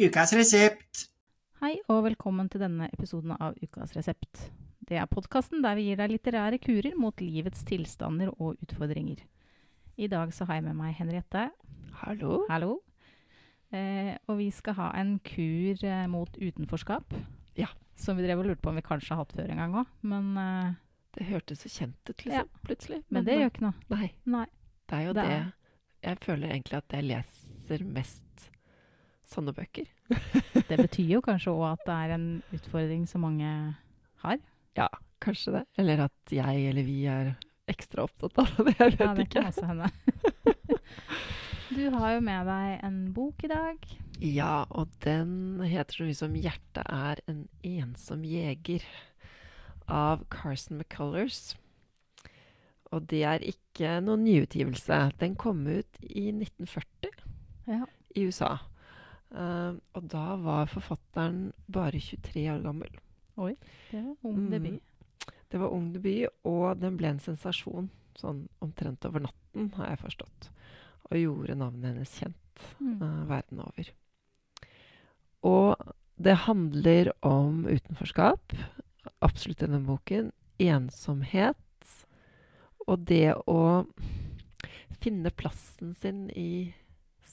Ukas resept. Hei og velkommen til denne episoden av Ukas resept. Det er podkasten der vi gir deg litterære kurer mot livets tilstander og utfordringer. I dag så har jeg med meg Henriette. Hallo. Hallo. Eh, og vi skal ha en kur eh, mot utenforskap. Ja. Som vi drev og lurte på om vi kanskje har hatt før en gang òg. Men, eh, Det hørtes så kjent ut, liksom, Ja. plutselig. men det gjør ikke noe. Nei, Nei. det er jo Det det, Jeg føler egentlig at jeg leser mest sånne bøker. Det betyr jo kanskje òg at det er en utfordring som mange har. Ja, kanskje det. Eller at jeg eller vi er ekstra opptatt av det. Jeg vet Ja, det ikke. kan også hende. du har jo med deg en bok i dag. Ja, og den heter så mye som 'Hjertet er en ensom jeger' av Carson McCullers. Og det er ikke noen nyutgivelse. Den kom ut i 1940 Ja. i USA. Eh, og da var forfatteren bare 23 år gammel. Det var ung Mm. debut. Det var ung debut, og den ble en sensasjon sånn omtrent over natten, har jeg forstått. Og gjorde navnet hennes kjent Mm. uh, verden over. Og det handler om utenforskap, absolutt i denne boken. Ensomhet. Og det å finne plassen sin i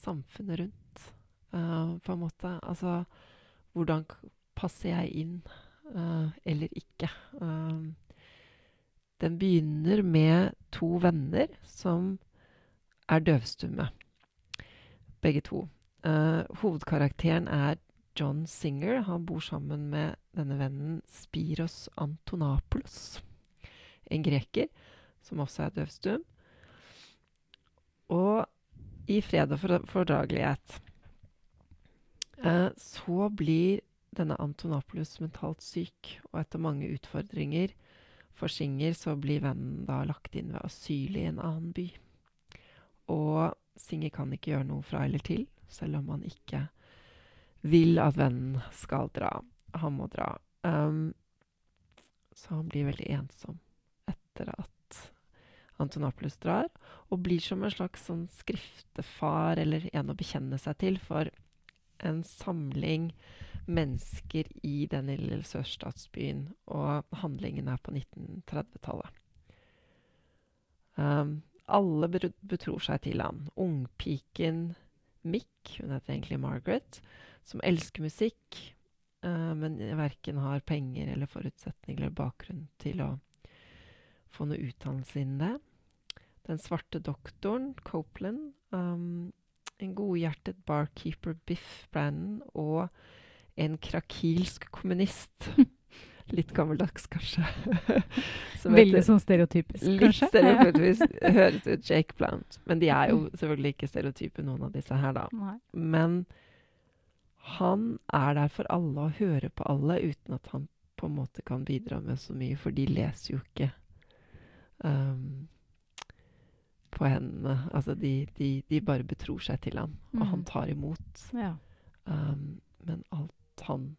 samfunnet rundt, eh, på en måte. Altså hvordan passer jeg inn, uh, eller ikke? Uh, den begynner med to venner som er døvstumme, begge to. Hovedkarakteren er John Singer. Han bor sammen med denne vennen Spiros Antonopoulos, en greker som også er døvstum. Og i fred og fordragelighet så blir denne Antonopoulos mentalt syk, og etter mange utfordringer for Singer så blir vennen da lagt inn ved asyl i en annen by. Og Singer kan ikke gjøre noe fra eller til, selv om han ikke vil at vennen skal dra. Han må dra. Um, så han blir veldig ensom etter at Antonopoulos drar, og blir som en slags sånn skriftefar eller en å bekjenne seg til for en samling mennesker i den lille sørstatsbyen, og handlingen er på 1930-tallet. Um, alle betror seg til han. Ungpiken Mick, hun heter egentlig Margaret, som elsker musikk, uh, men verken har penger eller forutsetninger eller bakgrunn til å få noe utdannelse innen det. Den svarte doktoren, Copeland, um, en godhjertet barkeeper Biff Brannon og en krakilsk kommunist. Litt gammeldags, kanskje. Som Veldig heter- sånn stereotypisk, Litt kanskje. stereotypisk høres ut Jake Blount. Men de er jo selvfølgelig ikke stereotype, noen av disse her, da. Nei. Men han er der for alle og hører på alle uten at han på en måte kan bidra med så mye, for de leser jo ikke um, på hendene. Altså, de, de, de bare betror seg til han, og han Mhm. tar imot. Ja. Um, men alt han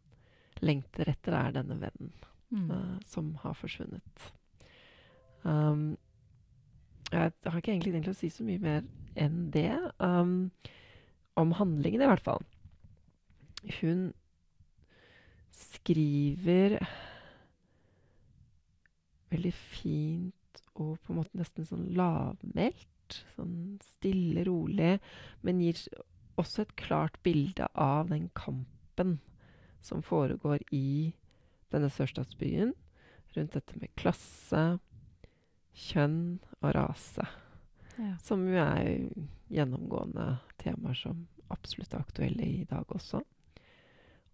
lengter etter, er denne vennen Mm. uh, som har forsvunnet. Um, jeg har ikke egentlig tenkt å si så mye mer enn det. Um, om handlingen, i hvert fall. Hun skriver veldig fint og på en måte nesten sånn lavmælt. Sånn stille, rolig. Men gir også et klart bilde av den kampen som foregår i denne sørstatsbyen rundt dette med klasse, kjønn og rase. Ja. Som jo er gjennomgående temaer som absolutt er aktuelle i dag også.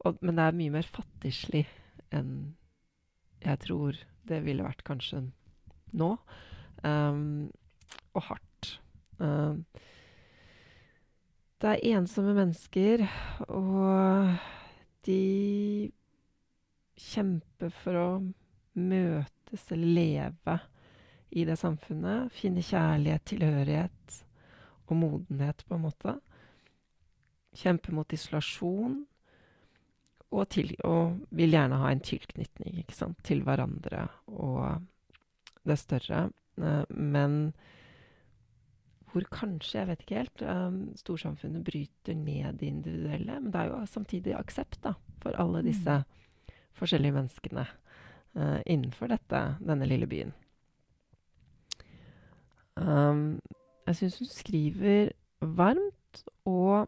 Og, men det er mye mer fattigslig enn jeg tror det ville vært kanskje nå. Um, og hardt. Um, det er ensomme mennesker, og de kjemper for å møtes eller leve i det samfunnet. Finne kjærlighet, tilhørighet og modenhet, på en måte. Kjempe mot isolasjon. Og, til, og vil gjerne ha en tilknytning til hverandre og det er større. Eh, men hvor kanskje, jeg vet ikke helt, um, storsamfunnet bryter ned det individuelle. Men det er jo samtidig aksept da, for alle disse Mm. forskjellige menneskene uh, innenfor dette, denne lille byen. Um, jeg syns hun skriver varmt og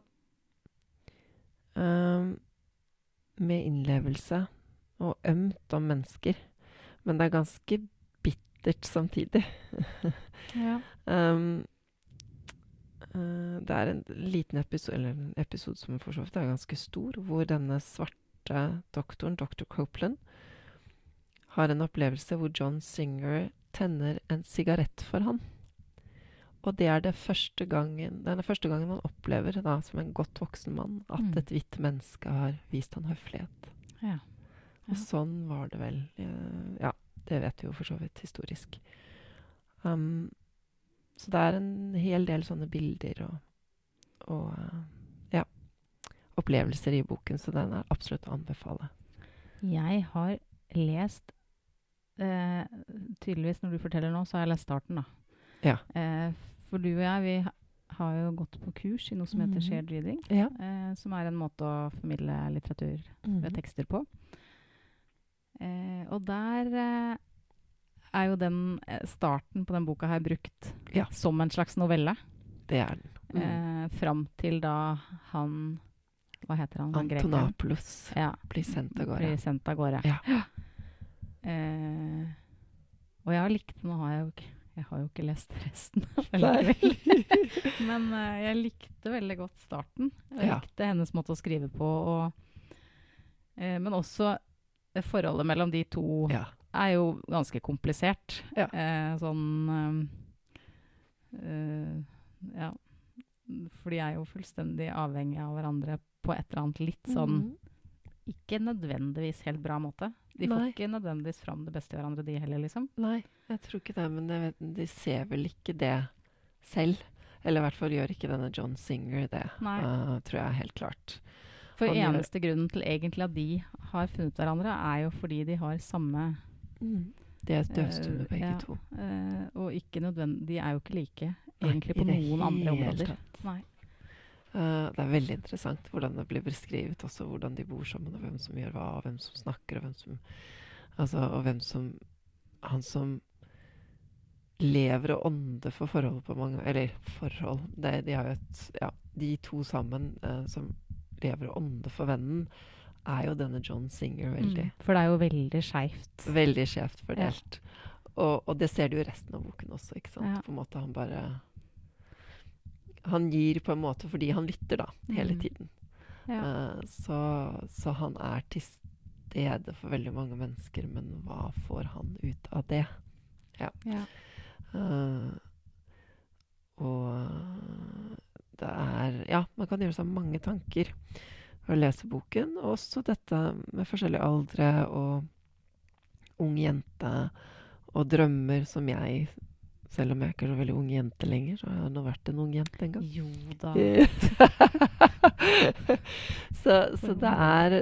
um, med innlevelse og ømt om mennesker. Men det er ganske bittert samtidig. Ja. Um, uh, det er en liten episode, eller en episode som for så vidt er ganske stor, hvor denne svarte doktoren, dr. Copeland, har en opplevelse hvor John Singer tenner en sigarett for han. Og det er det første gangen, er den første gangen han opplever, da, som en godt voksen mann, at Mm. et hvitt menneske har vist han høflighet. Ja. Og sånn var det vel. eh, Ja, det vet vi jo for så vidt historisk. Um, så det er en hel del sånne bilder og, og eh, ja, opplevelser i boken, så den er absolutt å anbefale. Jeg har lest eh, Tydeligvis, når du forteller nå, så har jeg lest starten, da. Ja. Eh, for du og jeg, vi har jo gått på kurs i noe som heter Mhm. shared reading. Ja. Eh, som er en måte å formidle litteratur ved tekster på. Eh, og der eh, er jo den eh, starten på den boka her brukt Ja. som en slags novelle. Det er den. Mm. Eh, fram til da han Hva heter han? grekeren? Ja, blir sendt av gårde. blir sendt av gårde. Ja. Eh, og jeg har likt Nå har jeg jo ikke jeg har jo ikke lest resten. Men uh, jeg likte veldig godt starten. Jeg Ja. likte hennes måte å skrive på. Og, uh, men også forholdet mellom de to Ja. er jo ganske komplisert. Ja. Eh, sånn eh, eh, Ja. For de er jo fullstendig avhengige av hverandre på et eller annet litt sånn Mhm. Ikke nødvendigvis helt bra måte. De får ikke nødvendigvis fram det beste i hverandre, de heller, liksom. Nei, jeg tror ikke det, men vet, de ser vel ikke det selv. Eller i hvert fall gjør ikke denne John Singer det, Nei. eh, tror jeg helt klart. For Han gjør- eneste grunnen til egentlig at de har funnet hverandre, er jo fordi de har samme De er døvstumme Eh, begge ja. to. eh, Og ikke nødvendig De er jo ikke like, egentlig, Nei, på noen andre områder. Nei. Uh, det er veldig interessant hvordan det blir beskrevet også, hvordan de bor sammen, og hvem som gjør hva, og hvem som snakker, og hvem som Altså, og hvem som Han som lever og ånder for forholdet på mange Eller forhold det, De har jo et Ja, de to sammen uh, som lever og ånder for vennen, er jo denne John Singer veldig. Mm. For det er jo veldig skeivt. Veldig skjevt fordelt. Og, og det ser du i resten av boken også, ikke sant? Ja. På en måte han bare Han gir på en måte fordi han lytter, da, hele Mm. tiden. Ja. Uh, så, så han er til stede for veldig mange mennesker, men hva får han ut av det? ja. Uh, og det er Ja, man kan gjøre seg mange tanker ved å lese boken. Og også dette med forskjellige aldre og ung jente og drømmer som jeg Selv om jeg ikke er så veldig ung jente lenger, så har jeg nå vært en ung jente en gang. Jo da. så, så det er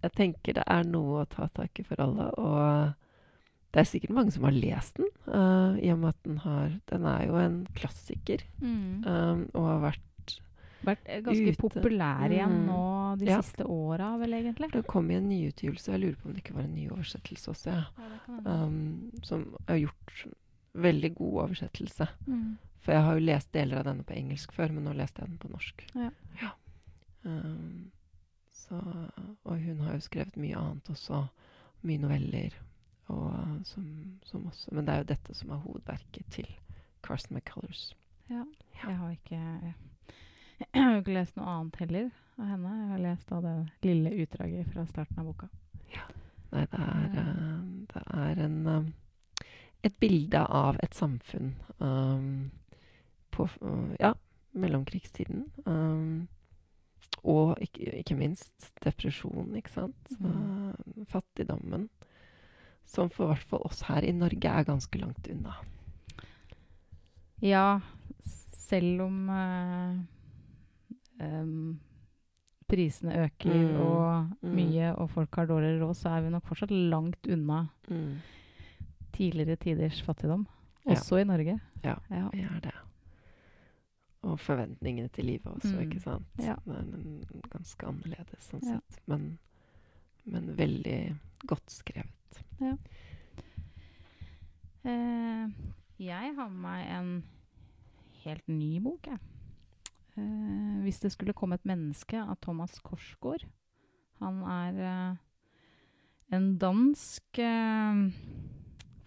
Jeg tenker det er noe å ta tak i for alle. Og det er sikkert mange som har lest den, uh, i og med at den har Den er jo en klassiker, Mm. um, og har vært Vært eh, ganske Ute. populær igjen Mm. nå de Ja. siste åra, vel, egentlig. Det kom i en nyutgivelse. Jeg lurer på om det ikke var en ny oversettelse også. Ja. Ja. Um, som har gjort veldig god oversettelse. Mm. For jeg har jo lest deler av denne på engelsk før, men nå leste jeg den på norsk. Ja. Um, så, og hun har jo skrevet mye annet også. Mye noveller. Og, som, som også, men det er jo dette som er hovedverket til Carsten McCullers. Ja. Ja. Jeg har ikke Jeg har jo ikke lest noe annet heller av henne. Jeg har lest av det lille utdraget fra starten av boka. Nei, det er, Ja. uh, det er en um, et bilde av et samfunn um, på uh, ja, mellomkrigstiden. Um, og ikke, ikke minst depresjon, ikke sant. Mm. Uh, fattigdommen. Som for hvert fall oss her i Norge er ganske langt unna. Ja, selv om eh, em, prisene øker Mm, og mm. mye, og folk har dårligere råd, så er vi nok fortsatt langt unna tidligere tiders fattigdom. Ja. Også i Norge. Ja. Ja. Vi er det. og forventningene til livet også, Mm. ikke sant. Ja. Det er en, ganske annerledes sånn Ja. sett. Men, men veldig godt skrevet. Eh, jeg har med meg en helt ny bok, jeg. Eh, 'Hvis det skulle komme et menneske' av Thomas Korsgaard. Han er eh, en dansk eh,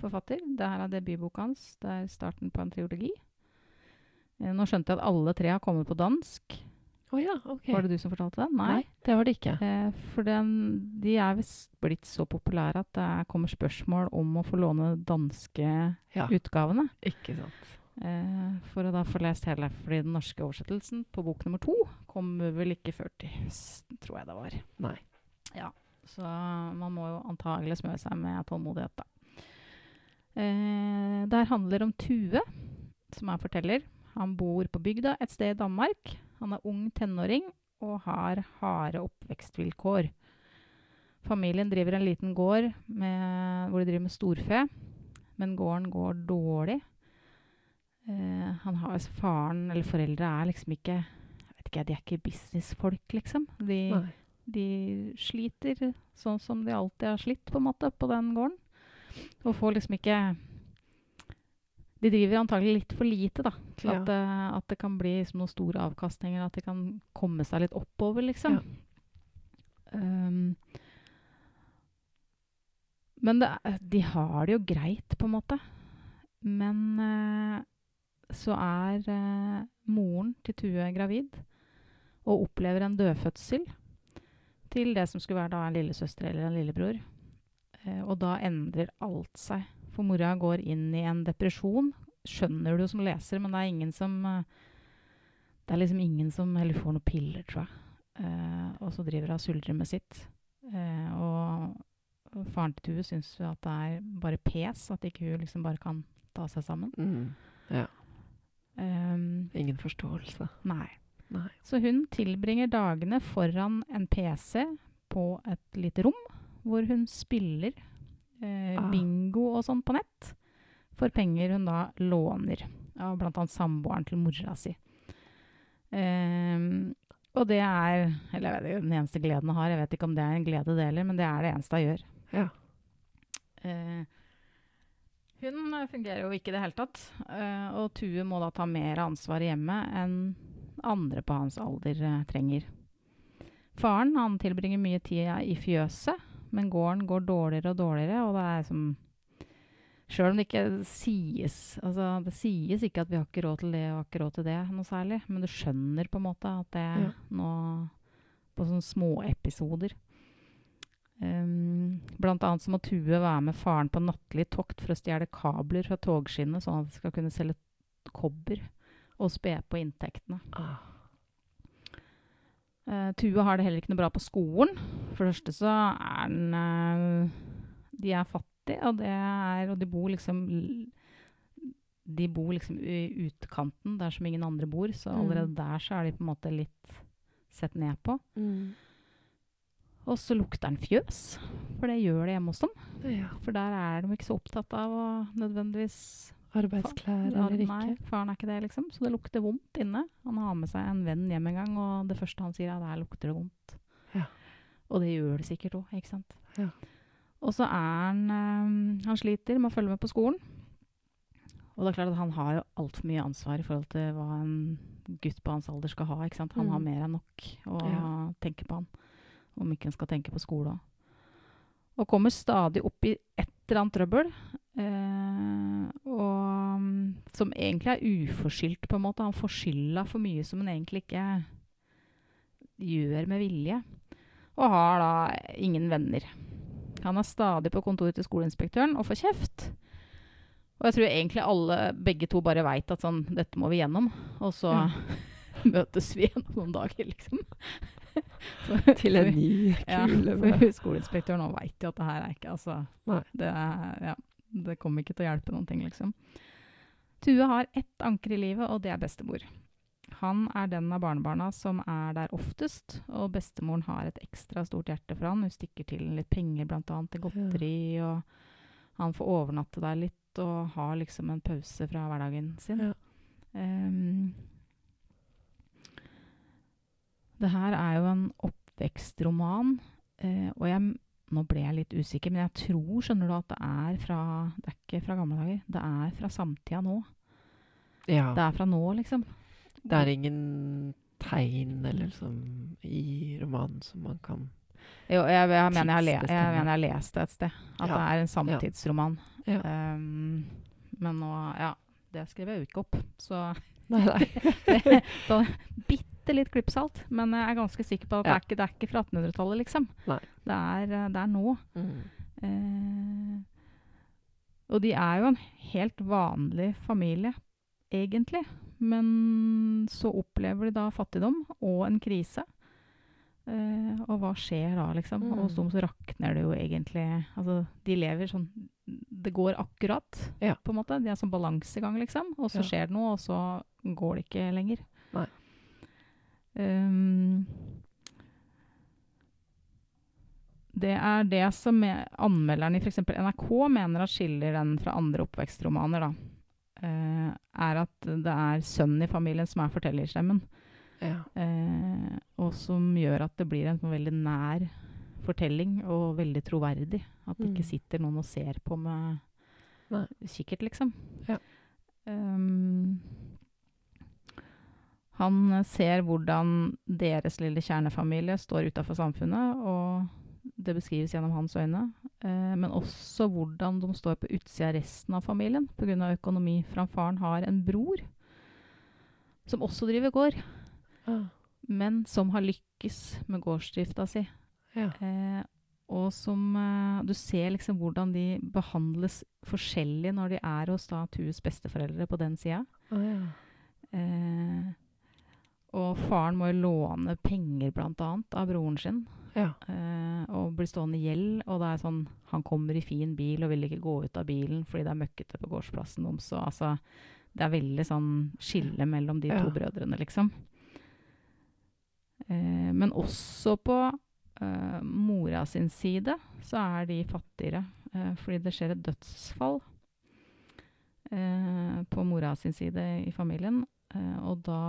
forfatter. Det her er debutboka hans. Det er starten på en triologi. Eh, nå skjønte jeg at alle tre har kommet på dansk. Oh ja, okay. Var det du som fortalte det? Nei, det var det ikke. Eh, for den, de er visst blitt så populære at det er- kommer spørsmål om å få låne danske Ja, utgavene. ikke sant. Eh, for å da få lest hele. Fordi den norske oversettelsen på bok nummer to kommer vel ikke før til høsten, tror jeg det var. Nei. Ja, Så man må jo antagelig smøre seg med tålmodighet, da. Eh, det her handler om Tue, som er forteller. Han bor på bygda et sted i Danmark. Han er ung tenåring og har harde oppvekstvilkår. Familien driver en liten gård med, hvor de driver med storfe, men gården går dårlig. Eh, han har Faren eller foreldre er liksom ikke jeg vet ikke, De er ikke businessfolk, liksom. De, de sliter sånn som de alltid har slitt, på en måte, på den gården. Og får liksom ikke De driver antagelig litt for lite, da, til Ja. at, det- at det kan bli liksom, noen store avkastninger. At de kan komme seg litt oppover, liksom. Um, men det, de har det jo greit, på en måte. Men eh, så er eh, moren til Tue gravid og opplever en dødfødsel til det som skulle være da en lillesøster eller en lillebror. Eh, og da endrer alt seg. For mora går inn i en depresjon. Skjønner du som leser, men det er ingen som eh, Det er liksom ingen som heller får noen piller, tror jeg. Eh, og så driver hun og suldrer med sitt. Eh, og, faren til Tue syns at det er bare pes, at ikke hun liksom bare kan ta seg sammen. Mm. Ja. Um, Ingen forståelse. nei. Nei. Så hun tilbringer dagene foran en PC på et lite rom, hvor hun spiller eh, Ah. bingo og sånn på nett, for penger hun da låner av bl.a. samboeren til mora si. Um, og det er Eller jeg vet den eneste gleden hun har. Jeg vet ikke om det er en glede det heller, men det er det eneste hun gjør. Ja. Eh, hun eh, fungerer jo ikke i det hele tatt. eh, og Tue må da ta mer ansvar i hjemmet enn andre på hans alder eh, trenger. Faren han tilbringer mye tid i fjøset, men gården går dårligere og dårligere. Og det er som Sjøl om det ikke sies altså Det sies ikke at vi har ikke råd til det og har ikke råd til det, noe særlig. Men du skjønner på en måte at det Ja. nå På sånne småepisoder. Um, annet så må Tue være med faren på nattlig tokt for å stjele kabler fra togskinnet, sånn at de skal kunne selge kobber og spe på inntektene. Ah. Uh, Tue har det heller ikke noe bra på skolen. For det første så er den uh, De er fattige, og, det er, og de bor liksom De bor liksom i utkanten, der som ingen andre bor. Så Mm. allerede der så er de på en måte litt sett ned på. Mm. Og så lukter den fjøs, for det gjør det hjemme hos dem. Ja. For der er de ikke så opptatt av å nødvendigvis Arbeidsklær eller Nei, faren er ikke det, liksom. Så det lukter vondt inne. Han har med seg en venn hjem en gang, og det første han sier, er at her lukter det vondt. Ja. Og det gjør det sikkert òg, ikke sant. Ja. Og så er han um, Han sliter med å følge med på skolen. Og det er klart at han har jo altfor mye ansvar i forhold til hva en gutt på hans alder skal ha. ikke sant? Han Mm. har mer enn nok å Ja. tenke på han. Om ikke han skal tenke på skole òg. Og kommer stadig opp i et eller annet trøbbel. Eh, og mm, som egentlig er uforskyldt, på en måte. Han får skylda for mye som han egentlig ikke gjør med vilje. Og har da ingen venner. Han er stadig på kontoret til skoleinspektøren og får kjeft. Og jeg tror egentlig alle, begge to bare veit at sånn, dette må vi gjennom. Og så Ja. møtes vi igjen noen dager, liksom. Til en ny Ja, kule. for skoleinspektøren nå veit jo at det her er ikke Altså, det, er, ja, det kommer ikke til å hjelpe noen ting, liksom. Tue har ett anker i livet, og det er bestemor. Han er den av barnebarna som er der oftest, og bestemoren har et ekstra stort hjerte for han. Hun stikker til litt penger, annet, til godteri, og han får overnatte der litt, og har liksom en pause fra hverdagen sin. Ja. Ehm, Det her er jo en oppvekstroman, eh, og jeg Nå ble jeg litt usikker, men jeg tror, skjønner du, at det er fra Det er ikke fra gamle dager. Det er fra samtida nå. Ja. Det er fra nå, liksom. Det er ingen tegn eller liksom i romanen som man kan Jo, jeg, jeg, mener jeg, har le, jeg mener jeg har lest det et sted. At Ja, det er en samtidsroman. Ja. Um, men nå Ja, det skrev jeg jo ikke opp, så Nei, nei. så Bitte litt klippsalt, men jeg er ganske sikker på at det, er ikke, det er ikke fra 1800-tallet, liksom. Det er, eh, det er nå. Mm. Eh, og de er jo en helt vanlig familie, egentlig. Men så opplever de da fattigdom og en krise. Eh, og hva skjer da, liksom? Og hos Mm. dem så rakner det jo egentlig Altså, de lever sånn Det går akkurat, Ja. på en måte. De er sånn balansegang, liksom. Og så Ja. skjer det noe, og så går det ikke lenger. Nei. Um, det er det som er, anmelderen i f.eks. NRK mener at skiller den fra andre oppvekstromaner, da. Uh, er at det er sønnen i familien som er fortellerstemmen. Ja. Uh, og som gjør at det blir en sånn veldig nær fortelling, og veldig troverdig. At det ikke Mm. sitter noen og ser på med Nei. kikkert, liksom. Ja. Um, han eh, ser hvordan deres lille kjernefamilie står utafor samfunnet, og det beskrives gjennom hans øyne. Eh, men også hvordan de står på utsida av resten av familien pga. økonomi. For faren har en bror som også driver gård, Ah. men som har lykkes med gårdsdrifta si. Ja. Eh, og som eh, Du ser liksom hvordan de behandles forskjellig når de er hos da Tues besteforeldre på den sida. Ah, ja. Og faren må jo låne penger, blant annet, av broren sin. Ja. Eh, og blir stående i gjeld. Og det er sånn Han kommer i fin bil og vil ikke gå ut av bilen fordi det er møkkete på gårdsplassen deres. Så altså Det er veldig sånn skille mellom de to brødrene, liksom. Eh, men også på eh, mora sin side så er de fattigere. Eh, fordi det skjer et dødsfall eh, på mora sin side i familien. Eh, og da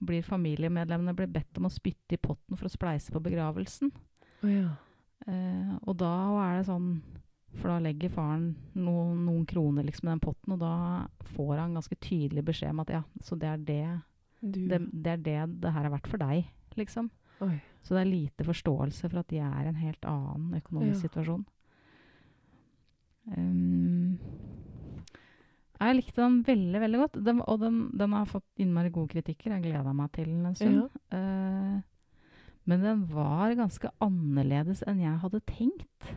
blir familiemedlemmene blir bedt om å spytte i potten for å spleise på begravelsen. Oh, ja. Eh, og da er det sånn For da legger faren noen, noen kroner liksom i den potten, og da får han ganske tydelig beskjed om at ja, så det er det det, det er det det her er verdt for deg, liksom. Oi. Så det er lite forståelse for at de er i en helt annen økonomisk Ja. situasjon. Um, jeg likte den veldig, veldig godt. Den, og den, den har fått innmari gode kritikker. Jeg gleda meg til den en stund. Eh, men den var ganske annerledes enn jeg hadde tenkt.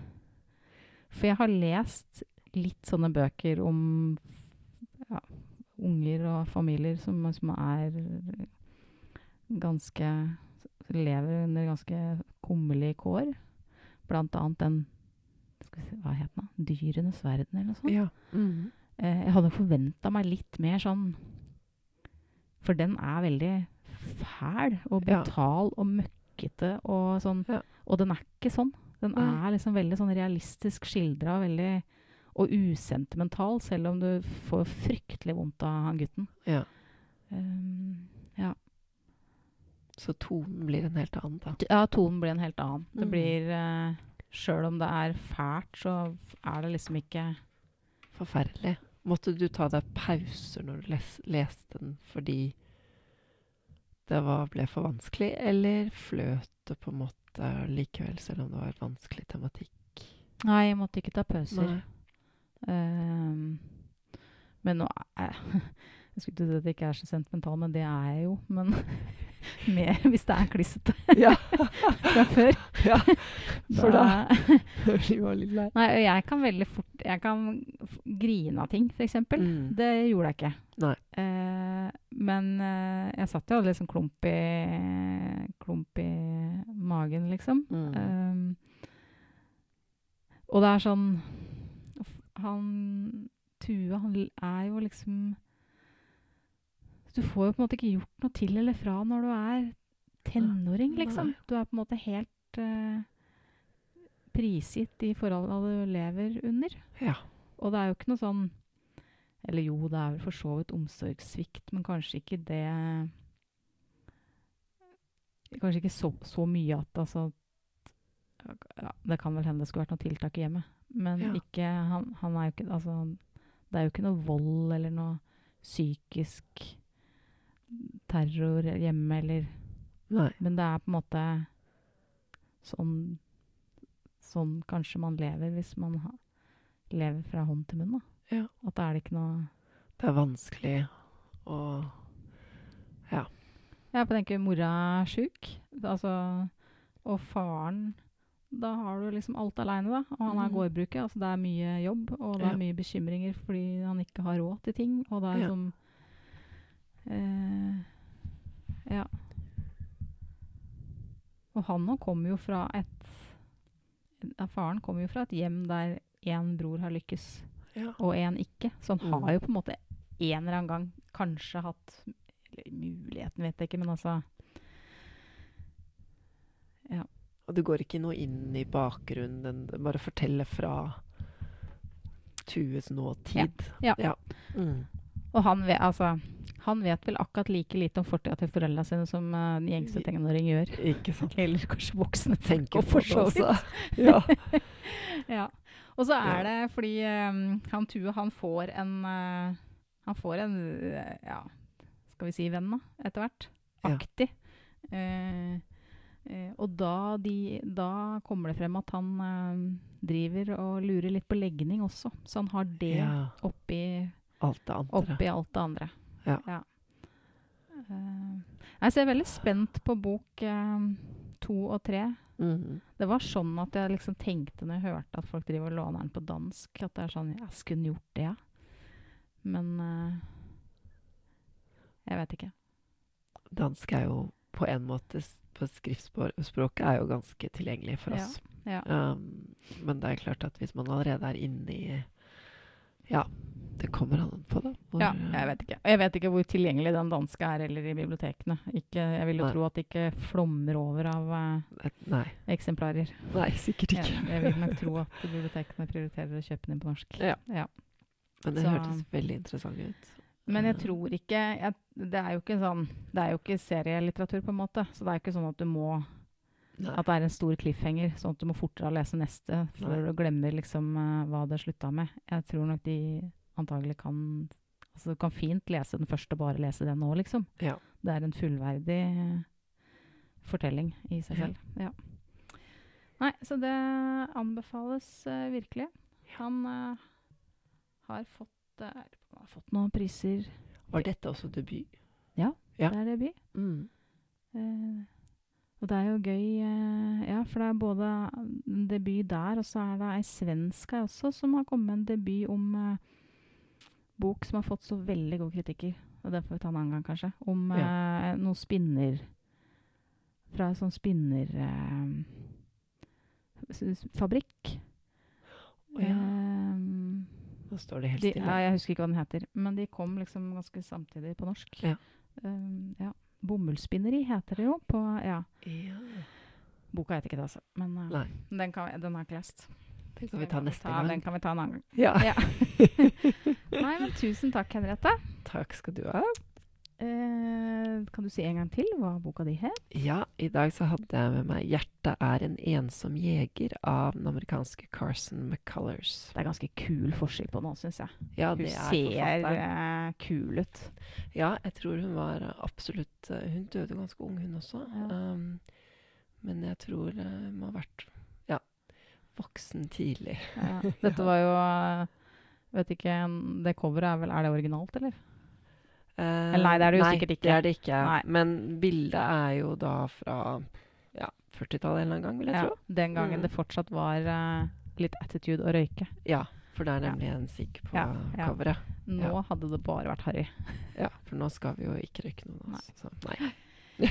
For jeg har lest litt sånne bøker om ja, unger og familier som, som er ganske Lever under ganske kummerlige kår. Blant annet den skal vi se, Hva het den? 'Dyrenes verden', eller noe sånt. Ja. Mhm. Eh, jeg hadde forventa meg litt mer sånn For den er veldig fæl og brutal og møkkete og sånn. Og den er ikke sånn. Den er liksom veldig sånn realistisk skildra og usentimental, selv om du får fryktelig vondt av han gutten. ja. Um, ja. Så tonen blir en helt annen, da. Ja, tonen blir en helt annen. Det Mm. blir uh, Sjøl om det er fælt, så er det liksom ikke Forferdelig. Måtte du ta deg pauser når du les, leste den fordi det var, ble for vanskelig, eller fløt det på en måte likevel, selv om det var vanskelig tematikk? Nei, jeg måtte ikke ta pauser. Ehm, men nå er jeg skulle si at jeg ikke er så sentimental, men det er jeg jo. Men mer hvis det er klissete Ja. fra før. ja. For da Da- blir man litt lei. Nei, jeg kan veldig fort Jeg kan grine av ting, f.eks. Mm. Det gjorde jeg ikke. Eh, men eh, jeg satt jo og hadde litt sånn klump i, klump i magen, liksom. Mm. Um, og det er sånn Han Tue, han er jo liksom Du får jo på en måte ikke gjort noe til eller fra når du er tenåring, liksom. Du er på en måte helt uh, prisgitt de forholdene du lever under. Ja. Og det er jo ikke noe sånn Eller jo, det er vel for så vidt omsorgssvikt, men kanskje ikke det Kanskje ikke så, så mye at altså ja, Det kan vel hende det skulle vært noe tiltak i hjemmet. Men Ja. ikke han, han er jo ikke Altså, det er jo ikke noe vold eller noe psykisk terror hjemme, eller Nei. Men det er på en måte sånn Sånn kanskje man lever hvis man ha, lever fra hånd til munn. da. Ja. At da er det ikke noe Det er vanskelig å Ja. Jeg tenker mora er sjuk, altså, og faren Da har du liksom alt aleine, da. Og han er mm. gårdbruker. Altså det er mye jobb, og det Ja. er mye bekymringer fordi han ikke har råd til ting. Og det er Ja. som eh, Ja. Og han nå kommer jo fra et ja, Faren kommer jo fra et hjem der én bror har lykkes, Ja. og én ikke. Så han Mm. har jo på en måte en eller annen gang kanskje hatt Muligheten, vet jeg ikke, men altså Ja. Og det går ikke noe inn i bakgrunnen. Den bare forteller fra Tues nåtid. Ja. Mm. Og han altså, han vet vel akkurat like lite om fortida til foreldrene sine som uh, en gjengse tenåring gjør. Ikke sant. Eller kanskje voksne Tenker på det også. Ja. Ja. Og så er Ja. det fordi um, han Tue, han får en uh, Han får en uh, ja, skal vi si venn, da, etter hvert. Ja. Aktig. Eh, og da, de, da kommer det frem at han eh, driver og lurer litt på legning også. Så han har det ja. oppi Alt det andre. oppi alt det andre. Ja. Eh, jeg er veldig spent på bok uh, to og tre. Mhm. Det var sånn at jeg liksom tenkte når jeg hørte at folk driver og låner den på dansk, at det er sånn Jeg skulle gjort det, ja. Men uh, jeg vet ikke. Dansk er jo på en måte på skriftspråket er jo ganske tilgjengelig for Ja, oss. ja. Um, men det er klart at hvis man allerede er inne i Ja, det kommer an på, da. Hvor, Ja, jeg vet ikke. Jeg vet ikke hvor tilgjengelig den danske er eller i bibliotekene. Ikke, jeg vil jo Nei. tro at det ikke flommer over av uh, nei, eksemplarer. nei, sikkert ikke. jeg vil nok tro at bibliotekene prioriterer å kjøpe den på norsk. Ja. Ja. Men det Så- hørtes veldig interessant ut. Men jeg Eh, tror ikke jeg, Det er jo ikke sånn Det er jo ikke serielitteratur, på en måte. Så det er ikke sånn at du må Nei. At det er en stor cliffhanger, sånn at du må fortere lese neste Nei. du glemmer liksom eh, hva det slutta med. Jeg tror nok de antagelig kan Altså du kan fint lese den første og bare lese den nå, liksom. Ja. Det er en fullverdig fortelling i seg selv. Ja. Nei, så det anbefales uh, virkelig. Han uh, har fått uh, han har fått noen priser. Var dette også debut? Ja. Ja. Det er debut. Mm. Eh, og det er jo gøy eh, Ja, for det er både en debut der, og så er det ei svensk også som har kommet med en debut om eh, bok som har fått så veldig gode kritikker. Og det får vi ta en annen gang, kanskje. Om eh, noe spinner Fra en sånn spinnerfabrikk. Å ja. Ehm, Nå står det helt de, stille. ja, jeg husker ikke hva den heter, men de kom liksom ganske samtidig på norsk. Ja. Ehm, ja. Bomullsspinneri heter det jo på Ja. Ja. Boka heter ikke det, altså. Men uh, den, kan, den har jeg ikke lest. Den kan vi ta neste gang. Den kan vi ta en annen gang. Ja. Ja. Nei, men tusen takk, Henriette. Takk skal du ha. Eh, kan du si en gang til hva boka di het? Ja, i dag så hadde jeg med meg 'Hjertet er en ensom jeger' av den amerikanske Carson McCullers. Det er ganske kul forside på den, syns jeg. Ja, Hun det er ser uh, kul ut. Ja, jeg tror hun var eh, absolutt uh, Hun døde ganske ung, hun også. Ja. Um, men jeg tror uh, hun må ha vært ja, voksen tidlig. Ja. Dette var jo Vet ikke, det coveret er vel Er det originalt, eller? Eller nei, det er det jo nei, sikkert ikke. Det er det ikke. Nei. Men bildet er jo da fra ja, 40-tallet en eller annen gang, vil jeg Ja, tro. den gangen Mm. det fortsatt var uh, litt attitude å røyke. Ja, for det er Ja. nemlig en sikk på Ja, ja. coveret. Nå Ja. hadde det bare vært harry. Ja, for nå skal vi jo ikke røyke noen av oss. Så nei.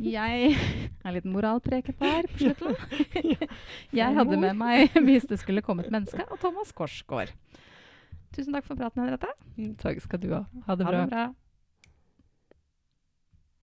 Jeg er litt moralpreket her på slutten. Jeg hadde med meg 'Hvis det skulle komme et menneske' og Thomas Korsgaard. Tusen takk for praten, Henriette. Takk skal du ha. Ha det Ha det bra.